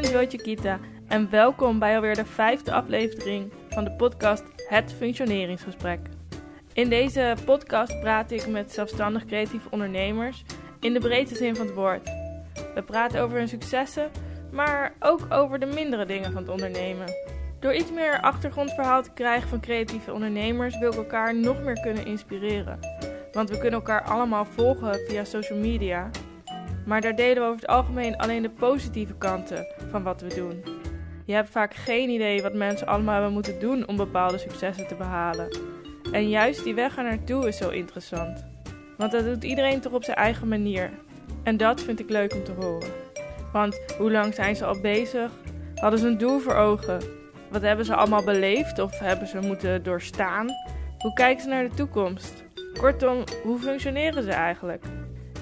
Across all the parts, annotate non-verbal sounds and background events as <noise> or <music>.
ben Joyce Kita en welkom bij alweer de vijfde aflevering van de podcast Het Functioneringsgesprek. In deze podcast praat ik met zelfstandig creatieve ondernemers in de breedste zin van het woord. We praten over hun successen, maar ook over de mindere dingen van het ondernemen. Door iets meer achtergrondverhaal te krijgen van creatieve ondernemers wil ik elkaar nog meer kunnen inspireren. Want we kunnen elkaar allemaal volgen via social media. Maar daar delen we over het algemeen alleen de positieve kanten van wat we doen. Je hebt vaak geen idee wat mensen allemaal hebben moeten doen om bepaalde successen te behalen. En juist die weg er naartoe is zo interessant. Want dat doet iedereen toch op zijn eigen manier. En dat vind ik leuk om te horen. Want hoe lang zijn ze al bezig? Hadden ze een doel voor ogen? Wat hebben ze allemaal beleefd of hebben ze moeten doorstaan? Hoe kijken ze naar de toekomst? Kortom, hoe functioneren ze eigenlijk?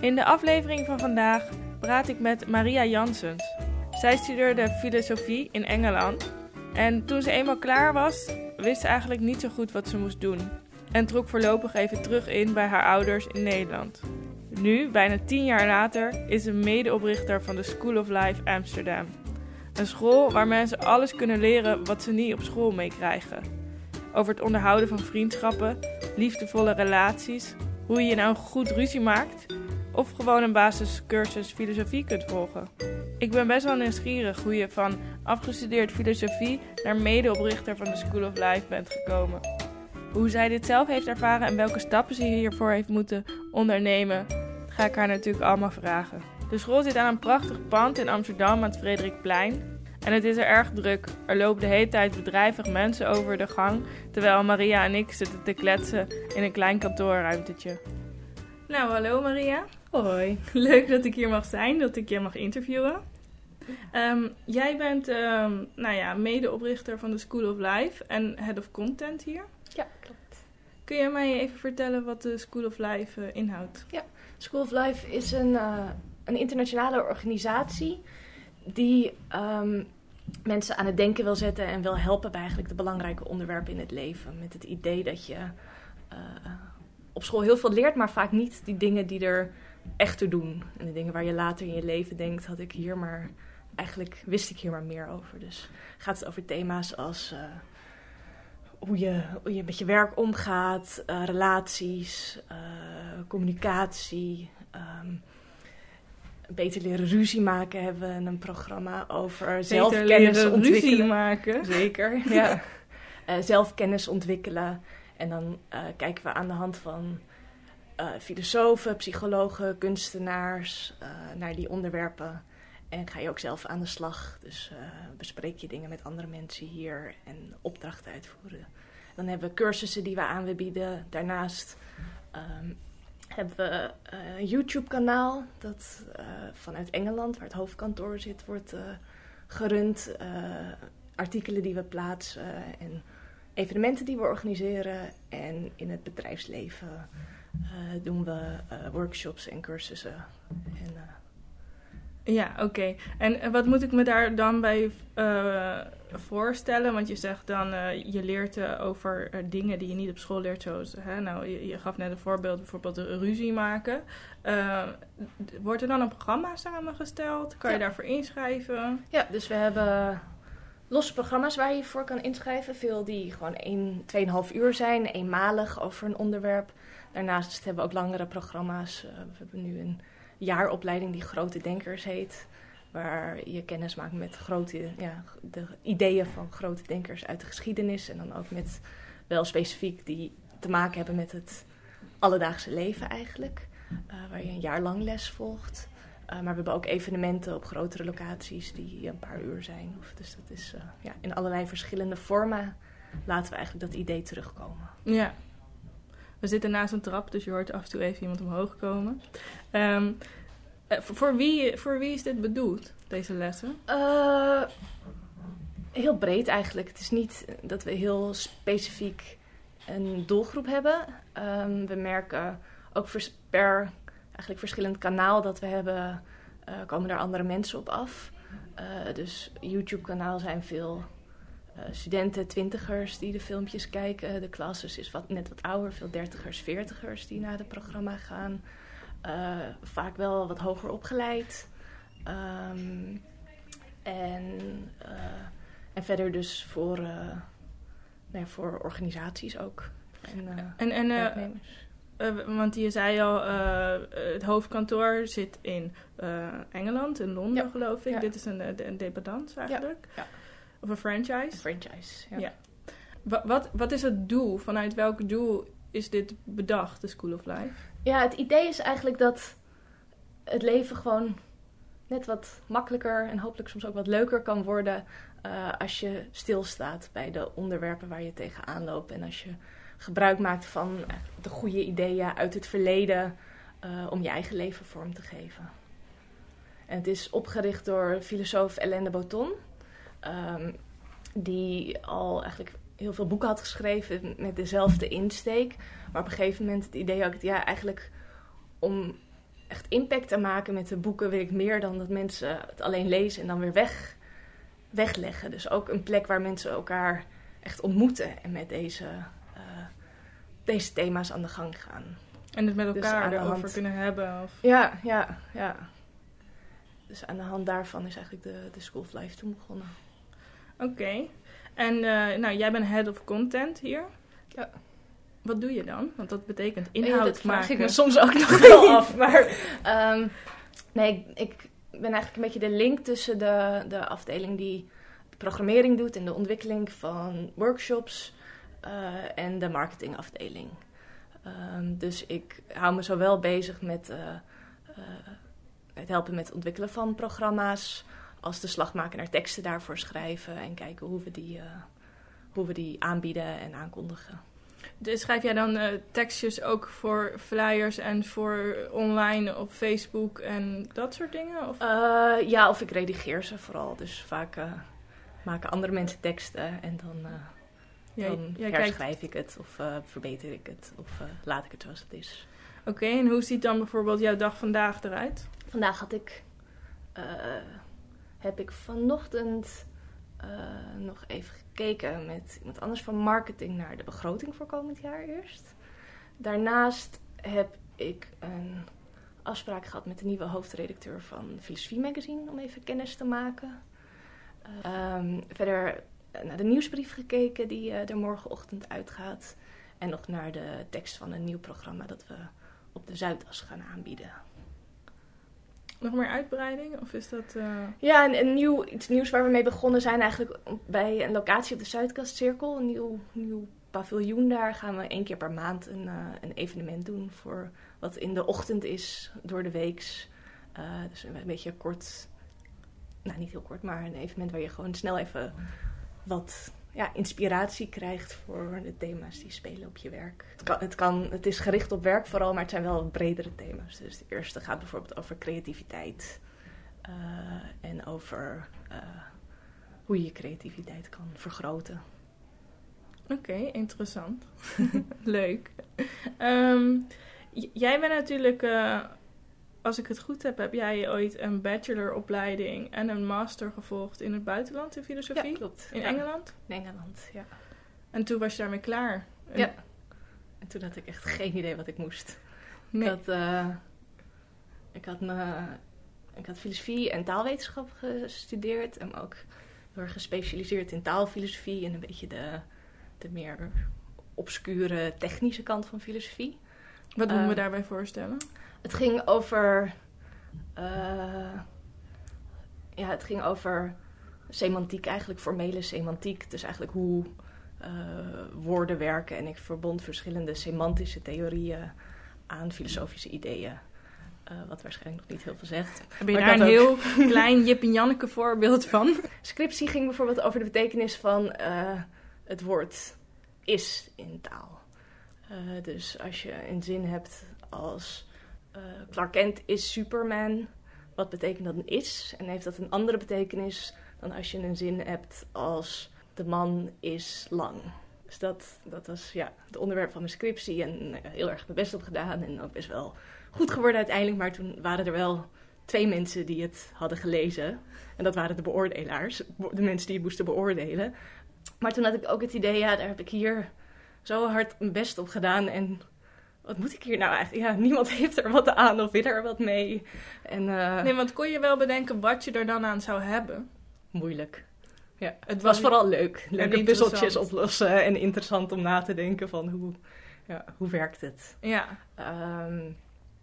In de aflevering van vandaag praat ik met Maria Janssens. Zij studeerde filosofie in Engeland. En toen ze eenmaal klaar was, wist ze eigenlijk niet zo goed wat ze moest doen. En trok voorlopig even terug in bij haar ouders in Nederland. Nu, bijna tien jaar later, is ze medeoprichter van de School of Life Amsterdam. Een school waar mensen alles kunnen leren wat ze niet op school meekrijgen. Over het onderhouden van vriendschappen, liefdevolle relaties, hoe je nou goed ruzie maakt of gewoon een basiscursus filosofie kunt volgen. Ik ben best wel nieuwsgierig hoe je van afgestudeerd filosofie naar medeoprichter van de School of Life bent gekomen. Hoe zij dit zelf heeft ervaren en welke stappen ze hiervoor heeft moeten ondernemen, ga ik haar natuurlijk allemaal vragen. De school zit aan een prachtig pand in Amsterdam aan het Frederikplein. En het is er erg druk. Er lopen de hele tijd bedrijvig mensen over de gang, terwijl Maria en ik zitten te kletsen in een klein kantoorruimtetje. Nou, hallo Maria. Hoi. <laughs> Leuk dat ik hier mag zijn, dat ik je mag interviewen. Ehm, jij bent um, nou ja, medeoprichter van de School of Life en Head of Content hier. Ja, klopt. Kun je mij even vertellen wat de School of Life uh, inhoudt? Ja, School of Life is een, uh, een internationale organisatie die um, mensen aan het denken wil zetten en wil helpen bij eigenlijk de belangrijke onderwerpen in het leven. Met het idee dat je uh, op school heel veel leert, maar vaak niet die dingen die er echt te doen. En de dingen waar je later in je leven denkt, had ik hier maar, eigenlijk wist ik hier maar meer over. Dus gaat het over thema's als uh, hoe, je, hoe je met je werk omgaat, uh, relaties, uh, communicatie. Um, beter leren ruzie maken hebben we een programma over zelfkennis ontwikkelen. Ruzie maken. Zeker, <laughs> ja. zelfkennis ontwikkelen. En dan kijken we aan de hand van uh, filosofen, psychologen, kunstenaars uh, naar die onderwerpen. En ga je ook zelf aan de slag. Dus uh, bespreek je dingen met andere mensen hier en opdrachten uitvoeren. Dan hebben we cursussen die we aan bieden. Daarnaast um, hebben we een YouTube-kanaal dat vanuit Engeland, waar het hoofdkantoor zit, wordt gerund. artikelen die we plaatsen en evenementen die we organiseren. En in het bedrijfsleven uh, doen we uh, workshops en cursussen. En, uh... Ja, oké. Okay. En wat moet ik me daar dan bij voorstellen? Want je zegt dan, je leert over dingen die je niet op school leert. Zoals, hè, nou, je, je, gaf net een voorbeeld, bijvoorbeeld de ruzie maken. wordt er dan een programma samengesteld? Kan ja. je daarvoor inschrijven? Ja, dus we hebben losse programma's waar je voor kan inschrijven. Veel die gewoon 1, 2,5 uur zijn, eenmalig over een onderwerp. Daarnaast hebben we ook langere programma's. Uh, we hebben nu een jaaropleiding die Grote Denkers heet. Waar je kennis maakt met grote, ja, de ideeën van grote denkers uit de geschiedenis. En dan ook met wel specifiek die te maken hebben met het alledaagse leven eigenlijk. Uh, waar je een jaar lang les volgt. Uh, maar we hebben ook evenementen op grotere locaties die een paar uur zijn. Of, dus dat is ja, in allerlei verschillende vormen laten we eigenlijk dat idee terugkomen. Ja, we zitten naast een trap, dus je hoort af en toe even iemand omhoog komen. Um, voor, wie, voor wie is dit bedoeld, deze lessen? Uh, heel breed eigenlijk. Het is niet dat we heel specifiek een doelgroep hebben. Um, we merken ook per eigenlijk verschillend kanaal dat we hebben, uh, komen er andere mensen op af. Uh, dus YouTube-kanaal zijn veel uh, studenten, twintigers die de filmpjes kijken. De klas is wat, net wat ouder, veel dertigers, veertigers die naar het programma gaan. Vaak wel wat hoger opgeleid. Um, En, en verder dus voor, nou ja, voor organisaties ook. En, en, en werknemers. Want je zei al, het hoofdkantoor zit in Engeland, in Londen ja. geloof ik. Ja. Dit is een, een dependance eigenlijk. Ja. Of een franchise. Een franchise, ja. ja. Wat, wat, wat is het doel? Vanuit welk doel is dit bedacht, de School of Life? Ja, het idee is eigenlijk dat het leven gewoon net wat makkelijker en hopelijk soms ook wat leuker kan worden uh, als je stilstaat bij de onderwerpen waar je tegenaan loopt. En als je gebruik maakt van de goede ideeën uit het verleden uh, om je eigen leven vorm te geven. En het is opgericht door filosoof Hélène de Botton, um, die al eigenlijk heel veel boeken had geschreven met dezelfde insteek. Maar op een gegeven moment het idee had, ja, eigenlijk om echt impact te maken met de boeken wil ik meer dan dat mensen het alleen lezen en dan weer weg, wegleggen. Dus ook een plek waar mensen elkaar echt ontmoeten en met deze, deze thema's aan de gang gaan. En het met elkaar dus erover hand... kunnen hebben? Of... Ja, ja, ja. Dus aan de hand daarvan is eigenlijk de, de School of Life toen begonnen. Oké. Okay. En uh, nou, jij bent head of content hier. Ja. Wat doe je dan? Want dat betekent inhoud nee, dat maken. vraag ik me <laughs> soms ook nog <laughs> wel af. Maar um, nee, ik, ik, ben eigenlijk een beetje de link tussen de, de afdeling die de programmering doet en de ontwikkeling van workshops uh, en de marketingafdeling. Um, dus ik hou me zowel bezig met het helpen met het ontwikkelen van programma's, als de slag maken naar teksten daarvoor schrijven en kijken hoe we die, hoe we die aanbieden en aankondigen. Dus schrijf jij dan uh, tekstjes ook voor flyers en voor online op Facebook en dat soort dingen? Of? Uh, ja, of ik redigeer ze vooral. Dus vaak maken andere mensen teksten en dan, dan jij herschrijf ik het of verbeter ik het of laat ik het zoals het is. Oké, okay, en hoe ziet dan bijvoorbeeld jouw dag vandaag eruit? Vandaag had ik heb ik vanochtend uh, nog even gekeken met iemand anders van marketing naar de begroting voor komend jaar eerst. Daarnaast heb ik een afspraak gehad met de nieuwe hoofdredacteur van Filosofie Magazine om even kennis te maken. Uh, um, verder naar de nieuwsbrief gekeken die uh, er morgenochtend uitgaat. En nog naar de tekst van een nieuw programma dat we op de Zuidas gaan aanbieden. Nog meer uitbreiding? Of is dat... Uh... Ja, een, een, nieuw, iets nieuws waar we mee begonnen zijn eigenlijk bij een locatie op de Zuidkastcirkel. Een nieuw, nieuw paviljoen daar gaan we één keer per maand een, uh, een evenement doen. Voor wat in de ochtend is, door de weeks. Uh, dus een beetje kort, nou niet heel kort, maar een evenement waar je gewoon snel even wat ja, inspiratie krijgt voor de thema's die spelen op je werk. Het, kan, het, kan, het is gericht op werk vooral, maar het zijn wel bredere thema's. Dus de eerste gaat bijvoorbeeld over creativiteit uh, en over uh, hoe je je creativiteit kan vergroten. Oké, interessant. <laughs> Leuk. Um, jij bent natuurlijk, uh, als ik het goed heb, heb jij ooit een bacheloropleiding en een master gevolgd in het buitenland in filosofie? Ja, klopt. In ja. Engeland? In Engeland, ja. En toen was je daarmee klaar? En... Ja. En toen had ik echt geen idee wat ik moest. Nee. Ik had, uh, ik had, me, ik had filosofie en taalwetenschap gestudeerd. En ook heel erg gespecialiseerd in taalfilosofie en een beetje de, de meer obscure technische kant van filosofie. Wat moeten uh, we daarbij voorstellen? Het ging over. Uh, ja, het ging over semantiek, eigenlijk formele semantiek. Dus eigenlijk hoe uh, woorden werken. En ik verbond verschillende semantische theorieën aan filosofische ideeën. Uh, wat waarschijnlijk nog niet heel veel zegt. Heb je daar een heel klein Jip en Janneke voorbeeld van? <laughs> Scriptie ging bijvoorbeeld over de betekenis van het woord is in taal. Dus als je een zin hebt als Clark Kent is Superman, wat betekent dat is? En heeft dat een andere betekenis dan als je een zin hebt als de man is lang. Dus dat, dat was ja, het onderwerp van mijn scriptie en uh, heel erg mijn best op gedaan en ook best wel goed geworden uiteindelijk. Maar toen waren er wel twee mensen die het hadden gelezen. En dat waren de beoordelaars, de mensen die het moesten beoordelen. Maar toen had ik ook het idee, ja, daar heb ik hier zo hard mijn best op gedaan. En wat moet ik hier nou eigenlijk? Ja, niemand <laughs> heeft er wat aan of wil er wat mee. En, uh... Nee, want kon je wel bedenken wat je er dan aan zou hebben? moeilijk. Ja, het was vooral leuk. Leuke puzzeltjes oplossen en interessant om na te denken van hoe, ja, hoe werkt het. Ja, Ehm,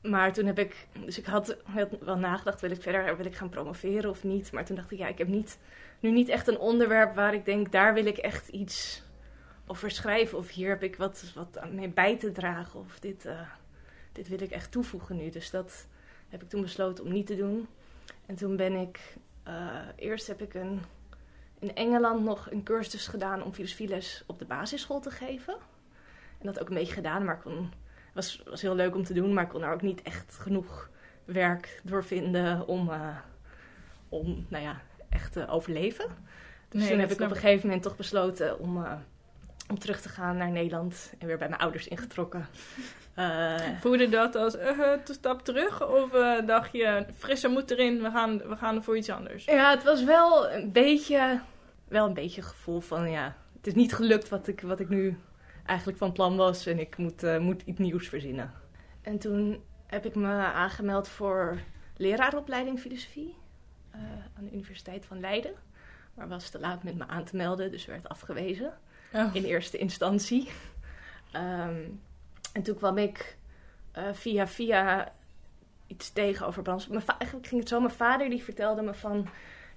maar toen heb ik, dus ik had, had wel nagedacht, wil ik verder, wil ik gaan promoveren of niet? Maar toen dacht ik, ja, ik heb niet, nu niet echt een onderwerp waar ik denk, daar wil ik echt iets over schrijven. Of hier heb ik wat, wat aan mee bij te dragen. Of dit, eh, dit wil ik echt toevoegen nu. Dus dat heb ik toen besloten om niet te doen. En toen ben ik, eh, eerst heb ik een, in Engeland nog een cursus gedaan om filosofieles op de basisschool te geven. En dat ook een beetje gedaan, maar kon was, was heel leuk om te doen, maar ik kon er ook niet echt genoeg werk door vinden om, eh, om nou ja, echt te overleven. Dus Nee, toen heb ik op een gegeven moment toch besloten om, om terug te gaan naar Nederland en weer bij mijn ouders ingetrokken. <laughs> Eh, voelde dat als eh, een stap terug? Of eh, dacht je, frisse moed erin, we gaan, we gaan voor iets anders? ja, het was wel een beetje, wel een beetje gevoel van ja, het is niet gelukt wat ik, wat ik nu eigenlijk van plan was en ik moet, moet iets nieuws verzinnen. En toen heb ik me aangemeld voor leraaropleiding filosofie aan de Universiteit van Leiden. Maar was te laat met me aan te melden, dus werd afgewezen Oh. in eerste instantie. Ehm, en toen kwam ik eh, via via iets tegen over. Mijn eigenlijk ging het zo, mijn vader die vertelde me van...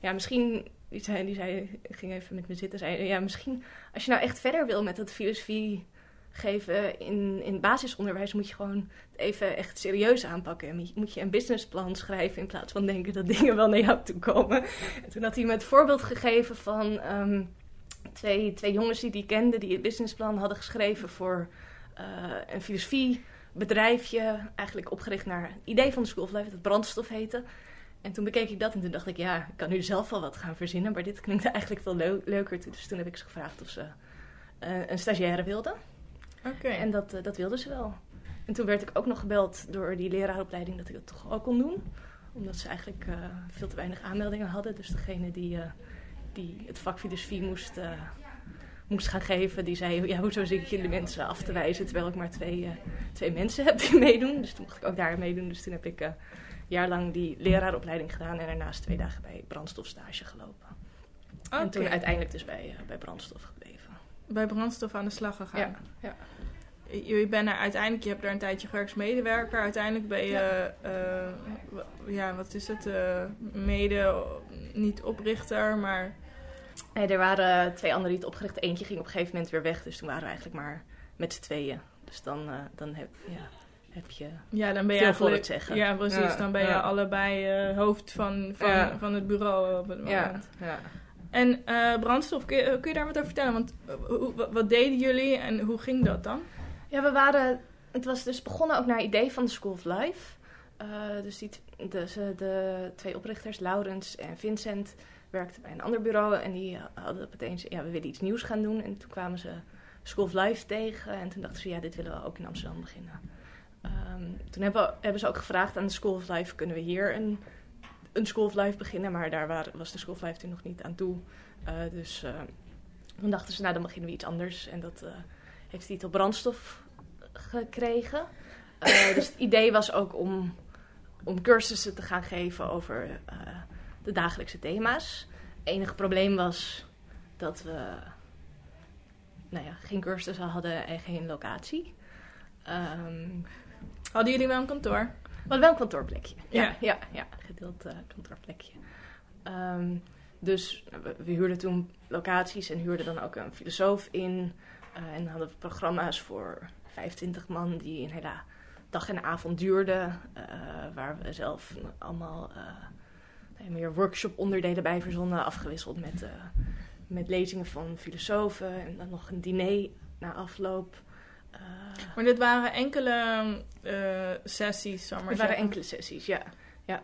Ja, misschien... Die zei, die zei, ging even met me zitten, zei... Ja, misschien als je nou echt verder wil met dat filosofie geven in, in basisonderwijs... moet je gewoon het even echt serieus aanpakken. En moet je- moet je een businessplan schrijven in plaats van denken dat dingen wel naar jou toe komen. En toen had hij me het voorbeeld gegeven van... ehm, twee, twee jongens die die kenden, die het businessplan hadden geschreven voor eh, een filosofiebedrijfje, eigenlijk opgericht naar het idee van de School of Life, dat brandstof heette. En toen bekeek ik dat en toen dacht ik, ja, ik kan nu zelf wel wat gaan verzinnen, maar dit klinkt <laughs> eigenlijk veel leu- leuker. Dus toen heb ik ze gevraagd of ze eh, een stagiaire wilden. Oké. En dat, eh, dat wilden ze wel. En toen werd ik ook nog gebeld door die leraaropleiding dat ik dat toch ook kon doen. Omdat ze eigenlijk veel te weinig aanmeldingen hadden. Dus degene die, die het vak filosofie moest, eh, moest gaan geven, die zei... Ja, hoezo zit ik jullie mensen af te wijzen terwijl ik maar twee, eh, twee mensen heb die <laughs> meedoen. Dus toen mocht ik ook daar meedoen. Dus toen heb ik eh, een jaar lang die leraaropleiding gedaan. En daarnaast twee dagen bij brandstofstage gelopen. En toen uiteindelijk dus bij, eh, bij brandstof gebleven. Bij brandstof aan de slag gegaan. Ja, ja. Je, bent er uiteindelijk, je hebt daar een tijdje gewerkt als medewerker. Uiteindelijk ben je, Ja. eh, ja, wat is het? eh, mede, niet oprichter, maar Nee, er waren twee anderen die het opgericht. Eentje ging op een gegeven moment weer weg. Dus toen waren we eigenlijk maar met z'n tweeën. Dus dan, eh, dan heb, ja, heb je... ja, dan ben je Veel voor het zeggen. Ja, precies. Ja, dan ben je ja. allebei eh, hoofd van, van, Ja. van het bureau op het moment. ja. En eh, brandstof, kun je, kun je daar wat over vertellen? Want hoe- wat, deden jullie en hoe ging dat dan? Ja, we waren... Het was dus begonnen ook naar idee van de School of Life. Eh, dus die, ze- de twee oprichters, Laurens en Vincent, werkten bij een ander bureau. En die hadden meteen, ja, we willen iets nieuws gaan doen. En toen kwamen ze School of Life tegen. En toen dachten ze, ja, dit willen we ook in Amsterdam beginnen. Ehm, toen hebben, hebben ze ook gevraagd aan de School of Life, kunnen we hier een, een School of Life beginnen? Maar daar waren, was de School of Life toen nog niet aan toe. Eh, dus eh, toen dachten ze, nou, dan beginnen we iets anders. En dat... eh, heeft titel brandstof gekregen. Eh, dus het idee was ook om, om cursussen te gaan geven over eh, de dagelijkse thema's. Het enige probleem was dat we nou ja, geen cursussen hadden en geen locatie. Ehm, Hadden jullie wel een kantoor? we hadden wel een kantoorplekje. Ja, Ja. ja, ja, gedeeld eh, kantoorplekje. Ehm, dus we, we huurden toen locaties en huurden dan ook een filosoof in. Eh, en hadden we programma's voor 25 man die een hele dag en avond duurden. eh, waar we zelf allemaal eh, meer workshop-onderdelen bij verzonnen. Afgewisseld met, eh, met lezingen van filosofen. En dan nog een diner na afloop. Eh, Maar dit waren enkele eh, sessies, ik maar er waren enkele sessies, ja. ja.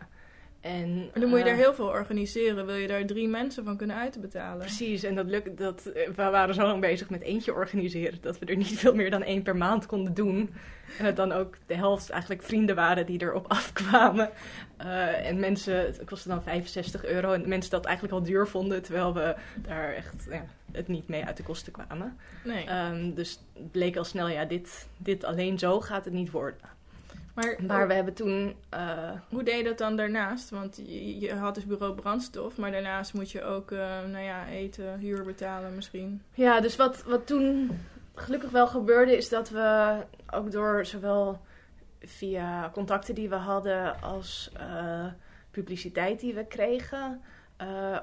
En, Maar dan moet je eh, daar heel veel organiseren. Wil je daar drie mensen van kunnen uitbetalen? Precies, en dat lukt, dat, eh, we waren zo lang bezig met eentje organiseren dat we er niet <laughs> veel meer dan één per maand konden doen. En het dan ook de helft eigenlijk vrienden waren die erop <laughs> afkwamen. Eh, en mensen, het kostte dan 65 euro en mensen dat eigenlijk al duur vonden, terwijl we daar echt ja, het niet mee uit de kosten kwamen. Nee. Ehm, dus het bleek al snel, ja, dit, dit alleen zo gaat het niet worden. Maar, Maar we hebben toen... eh, hoe deed je dat dan daarnaast? Want je, je had dus bureau brandstof, maar daarnaast moet je ook eh, nou ja, eten, huur betalen misschien. Ja, dus wat, wat toen gelukkig wel gebeurde, is dat we ook door zowel via contacten die we hadden als eh, publiciteit die we kregen,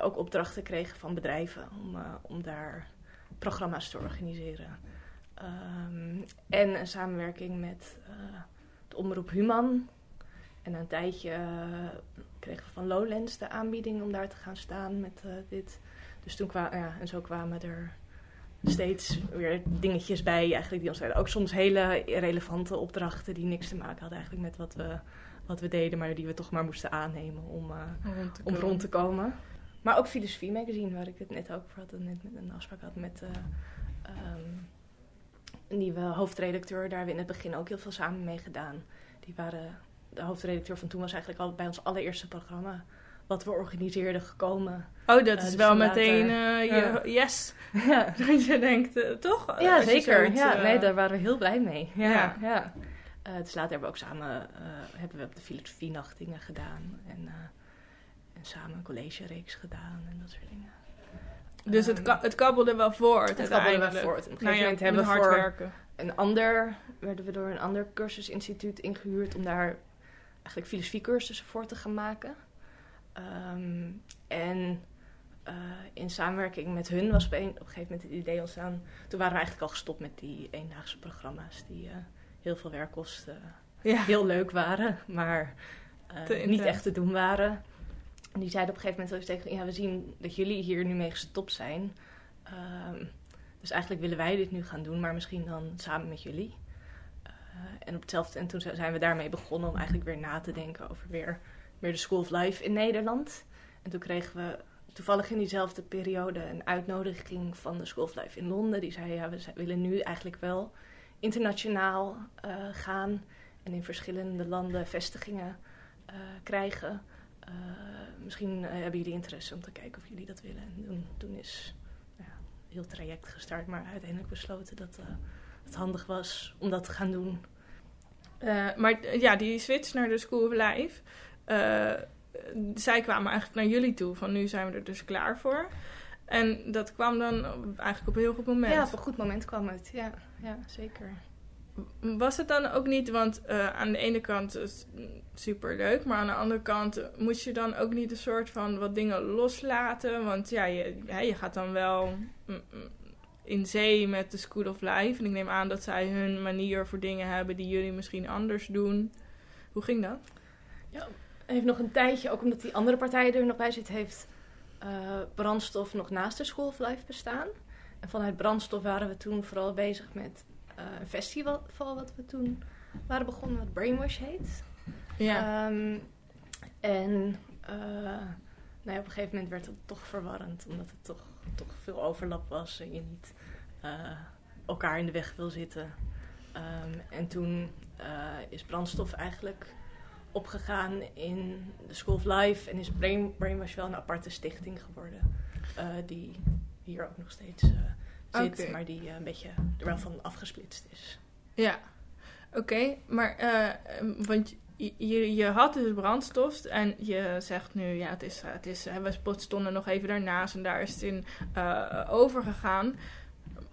ook opdrachten kregen van bedrijven om, om daar programma's te organiseren. Ehm, en een samenwerking met de omroep Human. En een tijdje eh, kregen we van Lowlands de aanbieding om daar te gaan staan met eh, dit. Dus toen kwamen, ja, en zo kwamen er steeds weer dingetjes bij eigenlijk die ons zeiden. Ook soms hele relevante opdrachten die niks te maken hadden eigenlijk met wat we, wat we deden, maar die we toch maar moesten aannemen om, eh, Rond te om komen. rond te komen. Maar ook Filosofie Magazine, waar ik het net ook voor had, net met een afspraak had met eh, een nieuwe hoofdredacteur. Daar hebben we in het begin ook heel veel samen mee gedaan. Die waren, de hoofdredacteur van toen was eigenlijk al bij ons allereerste programma wat we organiseerden gekomen. Oh, dat Eh, is dus wel meteen eh, je, yes. <laughs> ja, <laughs> Dat je denkt, eh, toch? ja zeker. Ja, eh, nee, daar waren we heel blij mee. Ja, Ja. ja. Eh, dus later hebben we ook samen eh, hebben we op de filosofie dingen gedaan. En, eh, en samen een collegereeks gedaan en dat soort dingen. Dus het, ka- het kabbelde wel voort Het kabbelde wel voort. Op een gegeven Nou ja, moment hebben we hard voor werken. een ander, werden we door een ander cursusinstituut ingehuurd om daar eigenlijk filosofiecursussen voor te gaan maken. Ehm, en eh, in samenwerking met hun was op een, op een gegeven moment het idee ontstaan. Toen waren we eigenlijk al gestopt met die eendaagse programma's die eh, heel veel werk kostten. Ja. Heel leuk waren, maar eh, niet echt te doen waren. Die zeiden op een gegeven moment tegen ja, we zien dat jullie hier nu mee gestopt zijn. Ehm, dus eigenlijk willen wij dit nu gaan doen, maar misschien dan samen met jullie. Eh, en op hetzelfde, en toen zijn we daarmee begonnen om eigenlijk weer na te denken over weer, weer de School of Life in Nederland. En toen kregen we toevallig in diezelfde periode een uitnodiging van de School of Life in Londen. Die zei, ja, we willen nu eigenlijk wel internationaal eh, gaan en in verschillende landen vestigingen eh, krijgen. Eh, misschien eh, hebben jullie interesse om te kijken of jullie dat willen. En toen, is ja, een heel traject gestart, maar uiteindelijk besloten dat eh, het handig was om dat te gaan doen. Maar ja, die switch naar de School of Life. zij kwamen eigenlijk naar jullie toe. Van nu zijn we er dus klaar voor. En dat kwam dan eigenlijk op een heel goed moment. Ja, op een goed moment kwam het. Ja, ja zeker. Was het dan ook niet, want eh, aan de ene kant is super leuk, maar aan de andere kant moet je dan ook niet een soort van wat dingen loslaten? Want ja, je, ja, je gaat dan wel mm, mm, in zee met de School of Life. En ik neem aan dat zij hun manier voor dingen hebben die jullie misschien anders doen. Hoe ging dat? heeft nog een tijdje, ook omdat die andere partij er nog bij zit, heeft eh, brandstof nog naast de School of Life bestaan. En vanuit brandstof waren we toen vooral bezig met een festival wat we toen waren begonnen, wat Brainwash heet. Ja. Ehm, en eh, nou ja, op een gegeven moment werd het toch verwarrend, omdat het toch, toch veel overlap was en je niet eh, elkaar in de weg wil zitten. Ehm, en toen eh, is brandstof eigenlijk opgegaan in de School of Life en is Brain, Brainwash wel een aparte stichting geworden, eh, die hier ook nog steeds eh, zit, maar die eh, een beetje er wel van afgesplitst is. Ja, oké. Maar, eh, want je, je, had dus brandstof en je zegt nu, ja, het is, het is, hè, we stonden nog even daarnaast en daar is het in eh, overgegaan.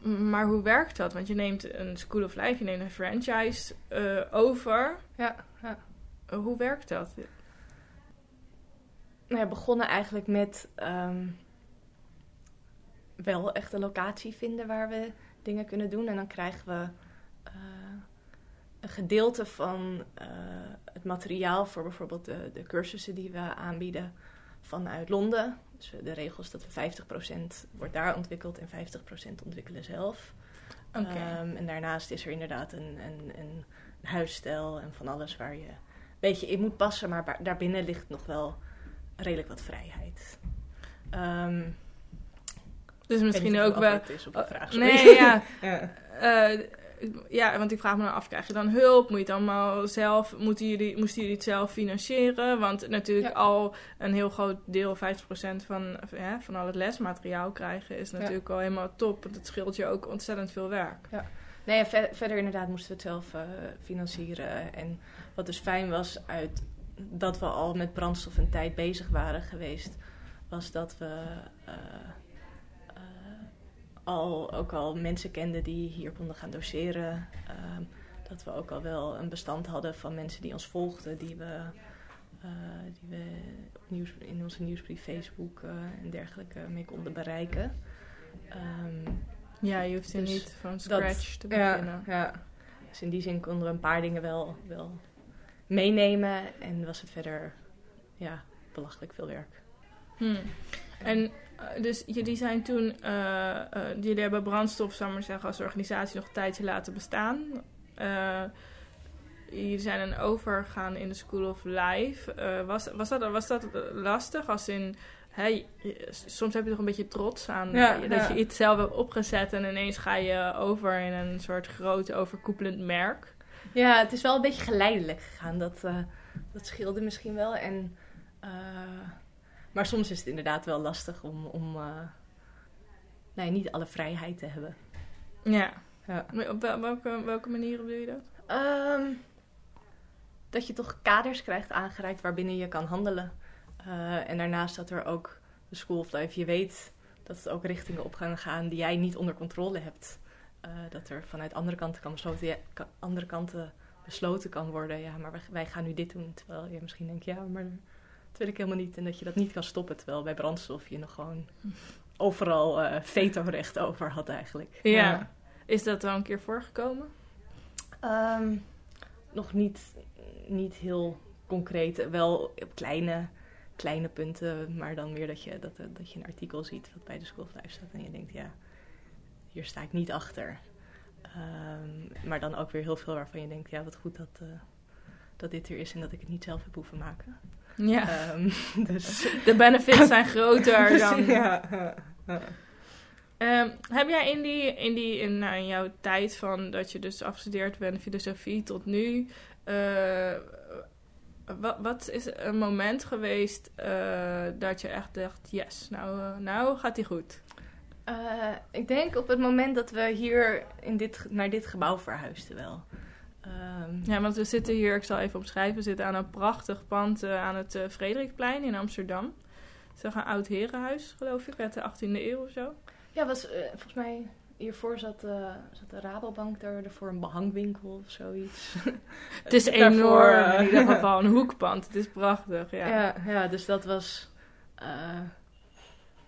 Maar hoe werkt dat? Want je neemt een School of Life, je neemt een franchise eh, over. Ja, ja. Hoe werkt dat? nou ja, begonnen eigenlijk met ehm, wel echt een locatie vinden waar we dingen kunnen doen. En dan krijgen we eh, een gedeelte van eh, het materiaal voor bijvoorbeeld de, de cursussen die we aanbieden vanuit Londen. Dus de regels dat we 50% wordt daar ontwikkeld en 50% ontwikkelen zelf. Ehm, en daarnaast is er inderdaad een, een, een huisstijl en van alles waar je een beetje in moet passen. Maar daarbinnen ligt nog wel redelijk wat vrijheid. Ehm, dus ik weet misschien niet of ook wel... op de Oh, vraag, nee, <laughs> ja. ja. Eh, ja, want ik vraag me dan af, krijg je dan hulp? Moet je het allemaal zelf, moeten jullie, moesten jullie het zelf financieren? Want natuurlijk Ja. al een heel groot deel, 50% van, ja, van al het lesmateriaal krijgen is natuurlijk al helemaal top. Want het scheelt je ook ontzettend veel werk. Nee, ver- verder inderdaad moesten we het zelf eh, financieren. En wat dus fijn was uit dat we al met brandstof een tijd bezig waren geweest, was dat we eh, al, ook al mensen kenden die hier konden gaan doseren. Ehm, dat we ook al wel een bestand hadden van mensen die ons volgden, die we, eh, die we nieuws, in onze nieuwsbrief, Facebook eh, en dergelijke mee konden bereiken. Ehm, Ja, je hoeft er Dus niet van scratch te beginnen. ja, ja. Dus in die zin konden we een paar dingen wel, wel meenemen. En was het verder ja, belachelijk veel werk. Hmm. En dus jullie zijn toen, eh, eh, jullie hebben brandstof, zou maar zeggen, als organisatie nog een tijdje laten bestaan. Eh, jullie zijn dan overgegaan in de School of Life. Eh, was, was, dat, was dat lastig? Als in, je- soms heb je toch een beetje trots aan Ja, dat ja. je iets zelf hebt opgezet en ineens ga je over in een soort groot overkoepelend merk. Ja, het is wel een beetje geleidelijk gegaan. Dat, eh, dat scheelde misschien wel. En, eh, maar soms is het inderdaad wel lastig om, om eh, nee, niet alle vrijheid te hebben. Ja. Ja. Op wel- welke, welke manier bedoel je dat? Ehm, dat je toch kaders krijgt aangereikt waarbinnen je kan handelen. Eh, en daarnaast dat er ook de School of Life, je weet dat het ook richtingen op gaan gaan die jij niet onder controle hebt. Eh, dat er vanuit andere kanten, kan besloten, ja, ka- andere kanten besloten kan worden. Ja, maar wij, wij gaan nu dit doen. Terwijl je misschien denkt, ja, maar dat wil ik helemaal niet. En dat je dat niet kan stoppen. Terwijl bij brandstof je nog gewoon overal eh veto-recht over had eigenlijk. Ja. Is dat al een keer voorgekomen? Ehm, nog niet, niet heel concreet. Wel op kleine, kleine punten. Maar dan weer dat je, dat, dat je een artikel ziet wat bij de School of Life staat. En je denkt, ja, hier sta ik niet achter. Ehm, maar dan ook weer heel veel waarvan je denkt, ja, wat goed dat, eh, dat dit er is. En dat ik het niet zelf heb hoeven maken. Ja. Ehm, <laughs> dus, <laughs> De benefits zijn <laughs> groter dan. ja. Ehm, heb jij in die, in die in, nou, in jouw tijd van dat je dus afgestudeerd bent filosofie tot nu, eh, wat, wat is een moment geweest eh, dat je echt dacht, yes, nou, eh, nou gaat die goed? Eh, ik denk op het moment dat we hier in dit, naar dit gebouw verhuisden wel. Ehm, Ja, want we zitten hier, ik zal even opschrijven, we zitten aan een prachtig pand eh, aan het eh, Frederikplein in Amsterdam. Het is een oud herenhuis, geloof ik, uit de 18e eeuw of zo. Ja, was, eh, volgens mij hiervoor zat, zat de Rabobank daar, ervoor een behangwinkel of zoiets. <laughs> Het is enorm, <laughs> in ieder geval een hoekpand. Het is prachtig, ja. Ja, ja, dus dat was.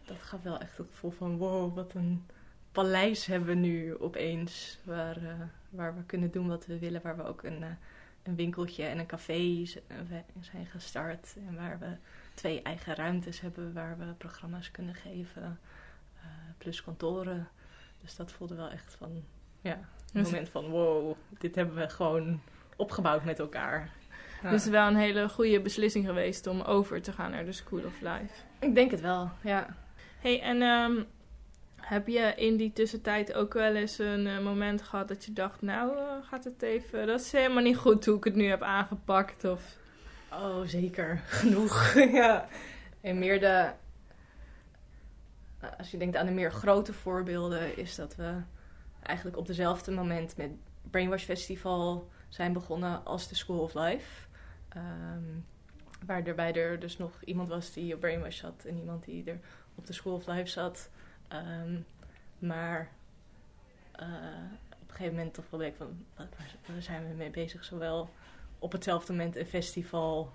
dat gaf wel echt het gevoel van: wow, wat een paleis hebben we nu opeens. Waar, eh, waar we kunnen doen wat we willen. Waar we ook een, eh, een winkeltje en een café eh, zijn gestart. En waar we twee eigen ruimtes hebben waar we programma's kunnen geven. plus kantoren. Dus dat voelde wel echt van: ja, een Dus- moment van: wow, dit hebben we gewoon opgebouwd met elkaar. Ja. Dus wel een hele goede beslissing geweest om over te gaan naar de School of Life. Ik denk het wel, ja. hey, en ehm, heb je in die tussentijd ook wel eens een eh, moment gehad dat je dacht, nou eh, gaat het even, dat is helemaal niet goed hoe ik het nu heb aangepakt? Of... Oh, zeker. <laughs> Genoeg. <laughs> ja. En meer de. Als je denkt aan de meer grote voorbeelden, is dat we eigenlijk op dezelfde moment met Brainwash Festival zijn begonnen als de School of Life. Ehm, waar erbij er dus nog iemand was die op Brainwash zat en iemand die er op de School of Life zat. Ehm, maar eh, op een gegeven moment toch wel denk ik van, waar, zijn we mee bezig? Zowel op hetzelfde moment een festival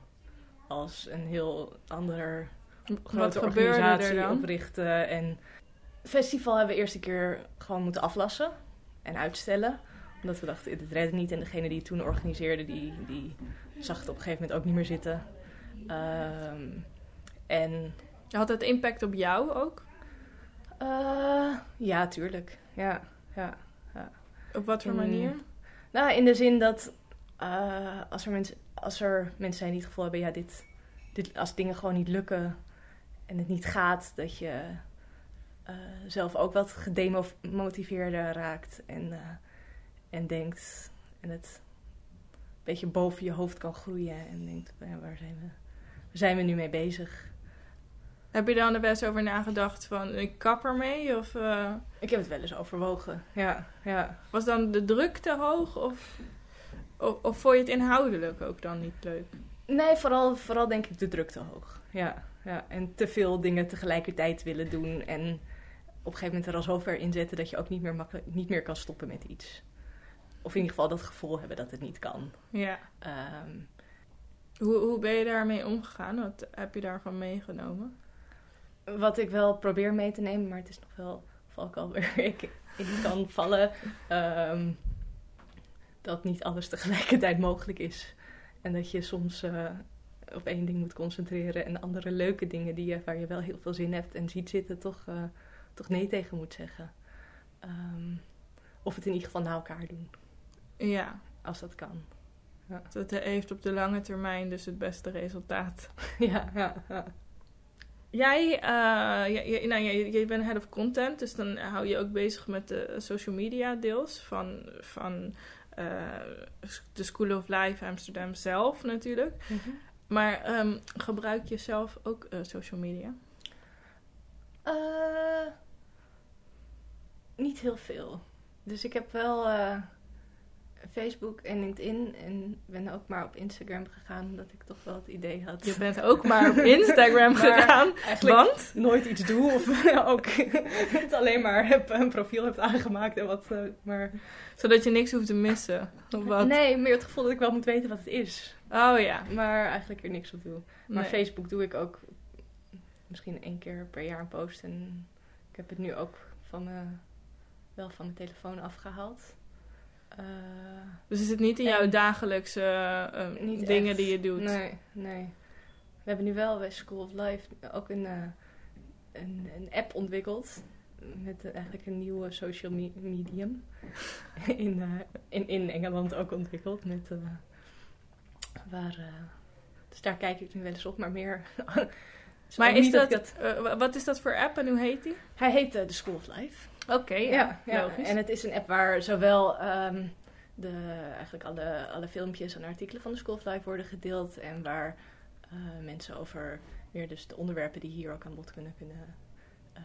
als een heel ander grote organisatie oprichten. En het festival hebben we eerst een keer gewoon moeten aflassen en uitstellen. Omdat we dachten, dit redt niet. En degene die het toen organiseerde, die, die zag het op een gegeven moment ook niet meer zitten. Ehm, en Had het impact op jou ook? Eh, ja, tuurlijk. Ja, ja. Op wat voor Mm. manier? Nou, in de zin dat eh, als, er mensen, als er mensen zijn die het gevoel hebben, ja, dit, dit, als dingen gewoon niet lukken en het niet gaat, dat je eh, zelf ook wat gedemotiveerder raakt en, en denkt en het een beetje boven je hoofd kan groeien en denkt, ja, waar zijn we, waar zijn we nu mee bezig? Heb je dan er best over nagedacht van ik kap ermee? Of uh, Ik heb het wel eens overwogen, ja. ja. was dan de druk te hoog? Of, of, of vond je het inhoudelijk ook dan niet leuk? Nee, vooral, vooral denk ik de druk te hoog. Ja, ja. En te veel dingen tegelijkertijd willen doen. En op een gegeven moment er al zo ver in zetten dat je ook niet meer, makkelijk, niet meer kan stoppen met iets. Of in ieder geval dat gevoel hebben dat het niet kan. Ja. Ehm, Hoe, hoe ben je daarmee omgegaan? Wat heb je daarvan meegenomen? Wat ik wel probeer mee te nemen, maar het is nog wel valkuil waar <laughs> ik in kan vallen. ehm, dat niet alles tegelijkertijd mogelijk is. En dat je soms eh, op één ding moet concentreren en andere leuke dingen die je, waar je wel heel veel zin hebt en ziet zitten, toch, eh, toch nee tegen moet zeggen. Ehm, of het in ieder geval naar elkaar doen, Ja, als dat kan. dat heeft op de lange termijn dus het beste resultaat. <laughs> ja, ja, ja. Jij, eh, je, nou, je, je bent head of content, dus dan hou je ook bezig met de social media deels van, van eh, de School of Life Amsterdam zelf natuurlijk. Maar ehm, gebruik je zelf ook eh, social media? Eh, niet heel veel. Dus ik heb wel Facebook en LinkedIn en ben ook maar op Instagram gegaan omdat ik toch wel het idee had. Je bent ook maar op <laughs> Instagram gegaan, want? nooit iets doe of <laughs> ook het <laughs> alleen maar heb, een profiel hebt aangemaakt en wat. eh, maar Zodat je niks hoeft te missen. Of wat? nee, meer het gevoel dat ik wel moet weten wat het is, Oh ja. maar eigenlijk er niks op doe. Maar Nee. Facebook doe ik ook misschien één keer per jaar een post. En ik heb het nu ook van mijn, wel van mijn telefoon afgehaald. Eh, Dus is het niet in En- jouw dagelijkse eh, Niet dingen echt. die je doet? nee, nee. We hebben nu wel bij School of Life ook een, eh, een, een app ontwikkeld. Met eigenlijk een nieuwe social me- medium. <laughs> in, in, in Engeland ook ontwikkeld. Met, waar, dus daar kijk ik nu wel eens op, maar meer... <laughs> Maar is dat, wat is dat voor app en hoe heet die? Hij heet The School of Life. Oké, Ja, ja, logisch. en het is een app waar zowel ehm, de, eigenlijk alle, alle filmpjes en artikelen van de School of Life worden gedeeld. En waar eh, mensen over weer dus de onderwerpen die hier ook aan bod kunnen, kunnen eh,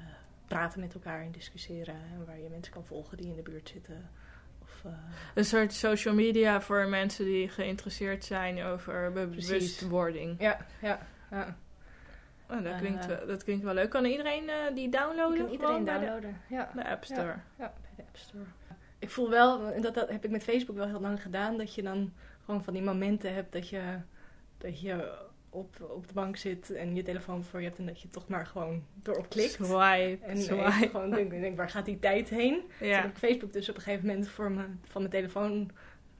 praten met elkaar en discussiëren. En waar je mensen kan volgen die in de buurt zitten. Of, eh, Een soort social media voor mensen die geïnteresseerd zijn over bewustwording. ja, ja, ja. Oh, dat, Eh, klinkt, wel- dat klinkt wel leuk. Kan iedereen eh, die downloaden? Kan iedereen bij de- downloaden. Ja. De, App Store. Ja, bij de App Store. Ik voel wel, en dat, dat heb ik met Facebook wel heel lang gedaan, dat je dan gewoon van die momenten hebt dat je, dat je op, op de bank zit en je telefoon voor je hebt en dat je toch maar gewoon erop klikt. Swipe, En swipe. even gewoon denk, denk, waar gaat die tijd heen? Ja. heb ik Facebook dus op een gegeven moment voor me, van mijn telefoon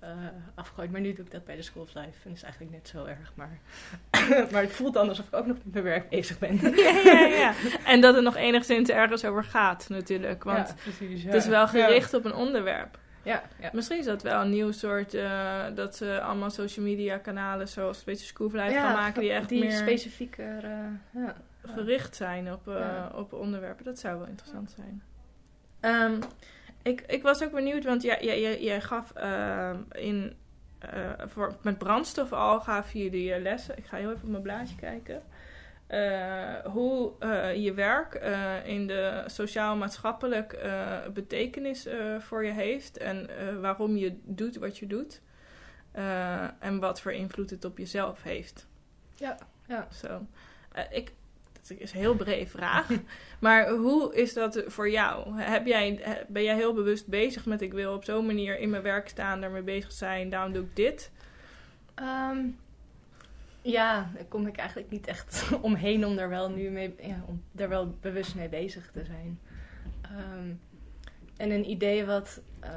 eh, afgegooid. Maar nu doe ik dat bij de School of Life. En dat is eigenlijk net zo erg. Maar, <coughs> maar het voelt dan alsof ik ook nog met mijn werk bezig ben. <laughs> ja, ja, ja. <laughs> En dat het nog enigszins ergens over gaat natuurlijk. Want ja, precies, het is wel gericht op een onderwerp. Ja, ja. Misschien is dat wel een nieuw soort... eh, dat ze allemaal social media kanalen zoals een beetje School of Life Ja, gaan maken... die echt die meer specifieker. eh, ja. gericht zijn op, op onderwerpen. Dat zou wel interessant zijn. Ehm, ik, ik was ook benieuwd, want jij, jij, jij, jij gaf ehm, in, eh, voor, met brandstof al gaf jullie eh, lessen. Ik ga heel even op mijn blaadje kijken. Eh, hoe eh, je werk in de sociaal-maatschappelijk betekenis voor je heeft. En waarom je doet wat je doet. En wat voor invloed het op jezelf heeft. Ja, ja. Zo. Ik, dat is een heel brede vraag. <laughs> maar hoe is dat voor jou? Heb jij, ben jij heel bewust bezig met... ik wil op zo'n manier in mijn werk staan, daarmee bezig zijn... daarom doe ik dit? Ehm, ja, daar kom ik eigenlijk niet echt <laughs> omheen om daar wel nu mee, ja, om daar wel bewust mee bezig te zijn. Ehm, en een idee wat eh,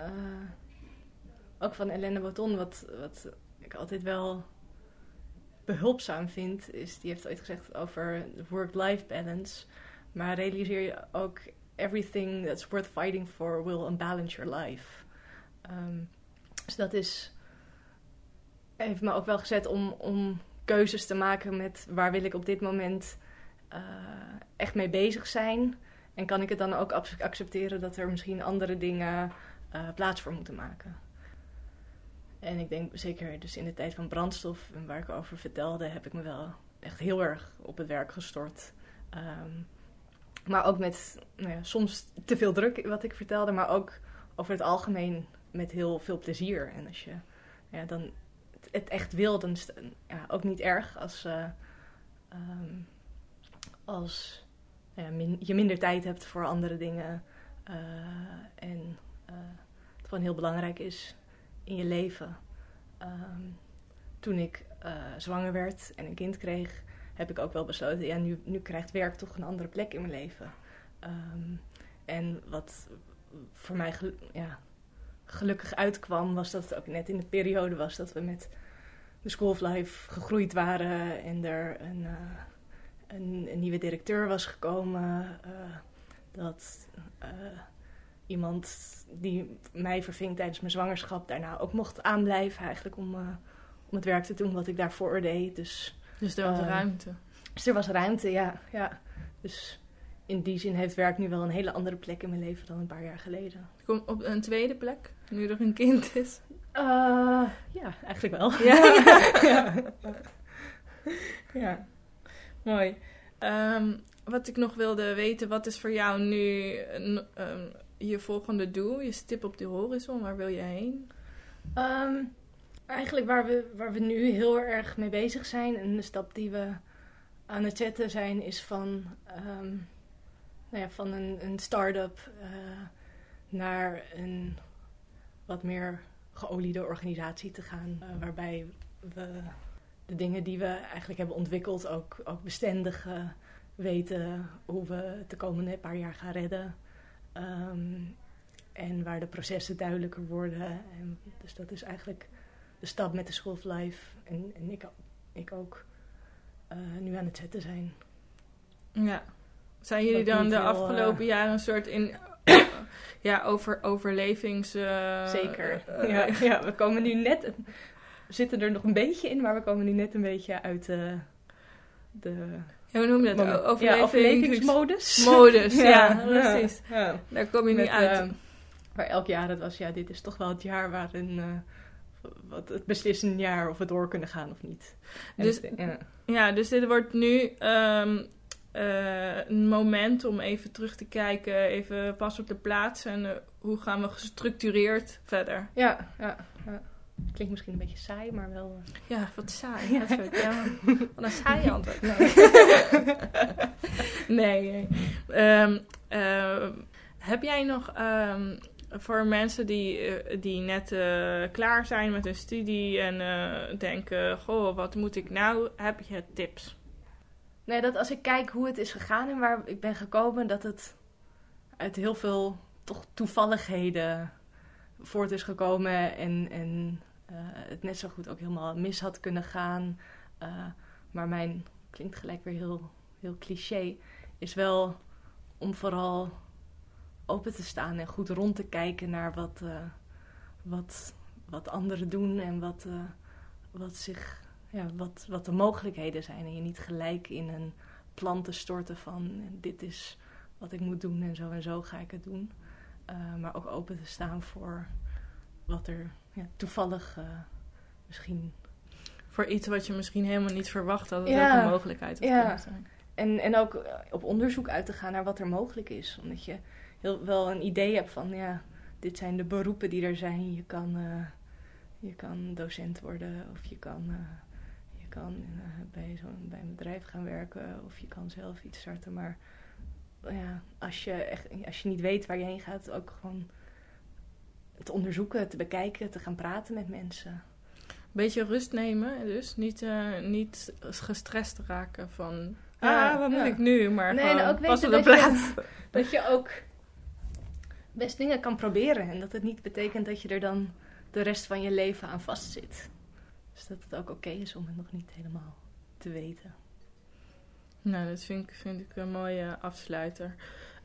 ook van Elena Botton, wat, wat ik altijd wel behulpzaam vind, is die heeft ooit gezegd over work-life balance. Maar realiseer je ook everything that's worth fighting for will unbalance your life. Ehm, dus dat is heeft me ook wel gezet om, om keuzes te maken met waar wil ik op dit moment eh, echt mee bezig zijn. En kan ik het dan ook accepteren dat er misschien andere dingen eh, plaats voor moeten maken. En ik denk zeker dus in de tijd van brandstof, waar ik over vertelde, heb ik me wel echt heel erg op het werk gestort. Ehm, maar ook met nou ja, soms te veel druk, wat ik vertelde, maar ook over het algemeen met heel veel plezier. En als je ja, dan het echt wil, dan is het ja, ook niet erg als, uh, um, als ja, je minder tijd hebt voor andere dingen. Uh, en uh, het gewoon heel belangrijk is in je leven. Um, toen ik zwanger werd en een kind kreeg, heb ik ook wel besloten, ja, nu, nu krijgt werk toch een andere plek in mijn leven. Um, en wat voor mij ja, gelukkig uitkwam, was dat het ook net in de periode was dat we met de School of Life gegroeid waren en er een, uh, een, nieuwe directeur was gekomen. Uh, dat iemand die mij verving tijdens mijn zwangerschap daarna ook mocht aanblijven, eigenlijk om, om het werk te doen wat ik daarvoor deed. Dus, dus er was ruimte. Dus er was ruimte, ja. ja. Dus in die zin heeft werk nu wel een hele andere plek in mijn leven dan een paar jaar geleden. Kom op een tweede plek, nu er een kind is? Uh, ja, eigenlijk wel. Ja. <laughs> ja. <laughs> ja. Mooi. Um, wat ik nog wilde weten, wat is voor jou nu um, je volgende doel, je stip op de horizon? Waar wil je heen? Um, eigenlijk waar we, waar we nu heel erg mee bezig zijn en de stap die we aan het zetten zijn, is van nou ja, van een, een start-up uh, naar een wat meer geoliede organisatie te gaan. Uh, waarbij we de dingen die we eigenlijk hebben ontwikkeld ook, ook bestendig uh, weten hoe we het de komende paar jaar gaan redden. Um, en waar de processen duidelijker worden. En dus dat is eigenlijk de stap met de School of Life. En, en ik, ik ook nu aan het zetten zijn. Ja, zijn jullie dan de afgelopen uh, jaren een soort in <coughs> ja, over, overlevings... Uh, Zeker. Uh, <laughs> ja, ja, we komen nu net... We zitten er nog een beetje in, maar we komen nu net een beetje uit de... hoe noem je dat? Overlevings... Ja, overlevingsmodus. <laughs> Modus, ja, ja, precies. Ja. Daar kom je Met, niet uit. waar elk jaar het was, ja, dit is toch wel het jaar waarin... wat het beslissende jaar of we door kunnen gaan of niet. Dus, ja. ja. dus dit wordt nu... Um, uh, een moment om even terug te kijken, even pas op de plaats en hoe gaan we gestructureerd verder. Ja, ja. Klinkt misschien een beetje saai, maar wel. Uh... Ja, wat saai. <laughs> Ja. Dat ja, wat een saai antwoord. Nee. <laughs> nee, nee. Um, heb jij nog um, voor mensen die, die net klaar zijn met hun studie en denken: Goh, wat moet ik nou? Heb je tips? Nee, dat als ik kijk hoe het is gegaan en waar ik ben gekomen, dat het uit heel veel toch toevalligheden voort is gekomen en, en uh, het net zo goed ook helemaal mis had kunnen gaan. Uh, maar mijn, klinkt gelijk weer heel, heel cliché, is wel om vooral open te staan en goed rond te kijken naar wat, uh, wat, wat anderen doen en wat, wat zich ja, wat, wat de mogelijkheden zijn. En je niet gelijk in een plan te storten van dit is wat ik moet doen en zo en zo ga ik het doen. Uh, maar ook open te staan voor wat er ja, toevallig uh, misschien. Voor iets wat je misschien helemaal niet verwacht dat het ja, ook een mogelijkheid had ja. zijn. En, en ook eh, op onderzoek uit te gaan naar wat er mogelijk is. Omdat je heel, wel een idee hebt van ja, dit zijn de beroepen die er zijn. Je kan, uh, je kan docent worden of je kan kan uh, bij, zo, bij een bedrijf gaan werken of je kan zelf iets starten. Maar ja, als, je echt, als je niet weet waar je heen gaat, ook gewoon te onderzoeken, te bekijken, te gaan praten met mensen. Beetje rust nemen, dus niet, uh, niet gestrest raken van. Ah, wat moet ik nu? Maar nee, gewoon ook pas op de plaats. Je, <laughs> dat je ook best dingen kan proberen en dat het niet betekent dat je er dan de rest van je leven aan vastzit. Dus dat het ook oké is om het nog niet helemaal te weten. Nou, dat vind ik, vind ik een mooie afsluiter.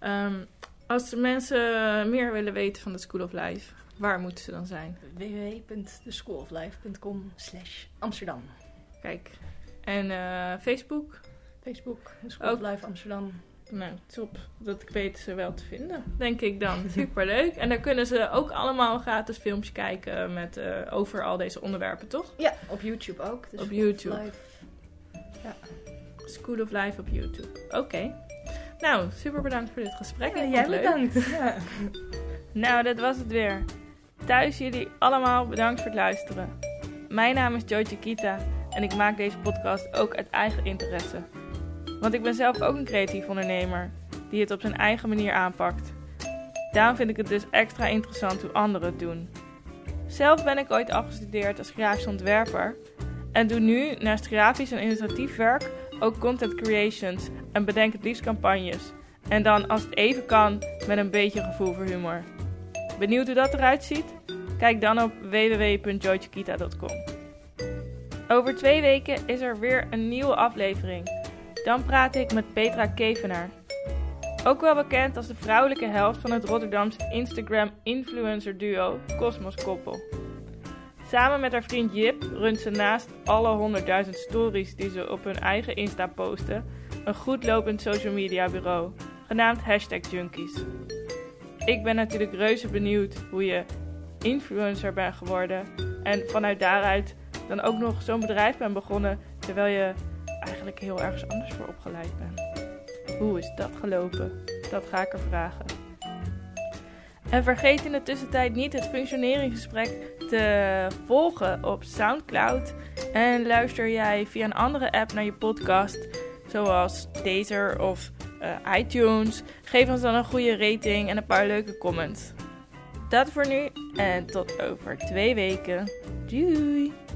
Um, als mensen meer willen weten van de School of Life, waar moeten ze dan zijn? www.theschooloflife.com slash Amsterdam. Kijk, en uh, Facebook? Facebook, School of Life Amsterdam. Nou, top. Dat ik weet ze wel te vinden, denk ik dan. <laughs> Superleuk. En daar kunnen ze ook allemaal gratis filmpjes kijken met, uh, over al deze onderwerpen, toch? Ja, op YouTube ook. Dus op YouTube. Live. Ja. School of Life op YouTube. Oké. Nou, super bedankt voor dit gesprek. Ja, jij bedankt. Ja. <laughs> Nou, dat was het weer. Thuis jullie allemaal bedankt voor het luisteren. Mijn naam is Joy Chiquita en ik maak deze podcast ook uit eigen interesse. Want ik ben zelf ook een creatief ondernemer die het op zijn eigen manier aanpakt. Daarom vind ik het dus extra interessant hoe anderen het doen. Zelf ben ik ooit afgestudeerd als grafisch ontwerper en doe nu naast grafisch en illustratief werk ook content creations en bedenk het liefst campagnes. En dan als het even kan met een beetje gevoel voor humor. Benieuwd hoe dat eruit ziet? Kijk dan op www.joychiquita.com. Over twee weken is er weer een nieuwe aflevering. Dan praat ik met Petra Kevenaar. Ook wel bekend als de vrouwelijke helft van het Rotterdamse Instagram influencer duo Cosmos Koppel. Samen met haar vriend Jip runt ze naast alle 100.000 stories die ze op hun eigen Insta posten, een goed lopend social media bureau, genaamd Hashtag Junkies. Ik ben natuurlijk reuze benieuwd hoe je influencer bent geworden en vanuit daaruit dan ook nog zo'n bedrijf bent begonnen terwijl je eigenlijk heel ergens anders voor opgeleid bent. Hoe is dat gelopen? Dat ga ik er vragen. En vergeet in de tussentijd niet het functioneringsgesprek te volgen op SoundCloud. En luister jij via een andere app naar je podcast, zoals Deezer of eh, iTunes, geef ons dan een goede rating en een paar leuke comments. Dat voor nu en tot over twee weken. Doei!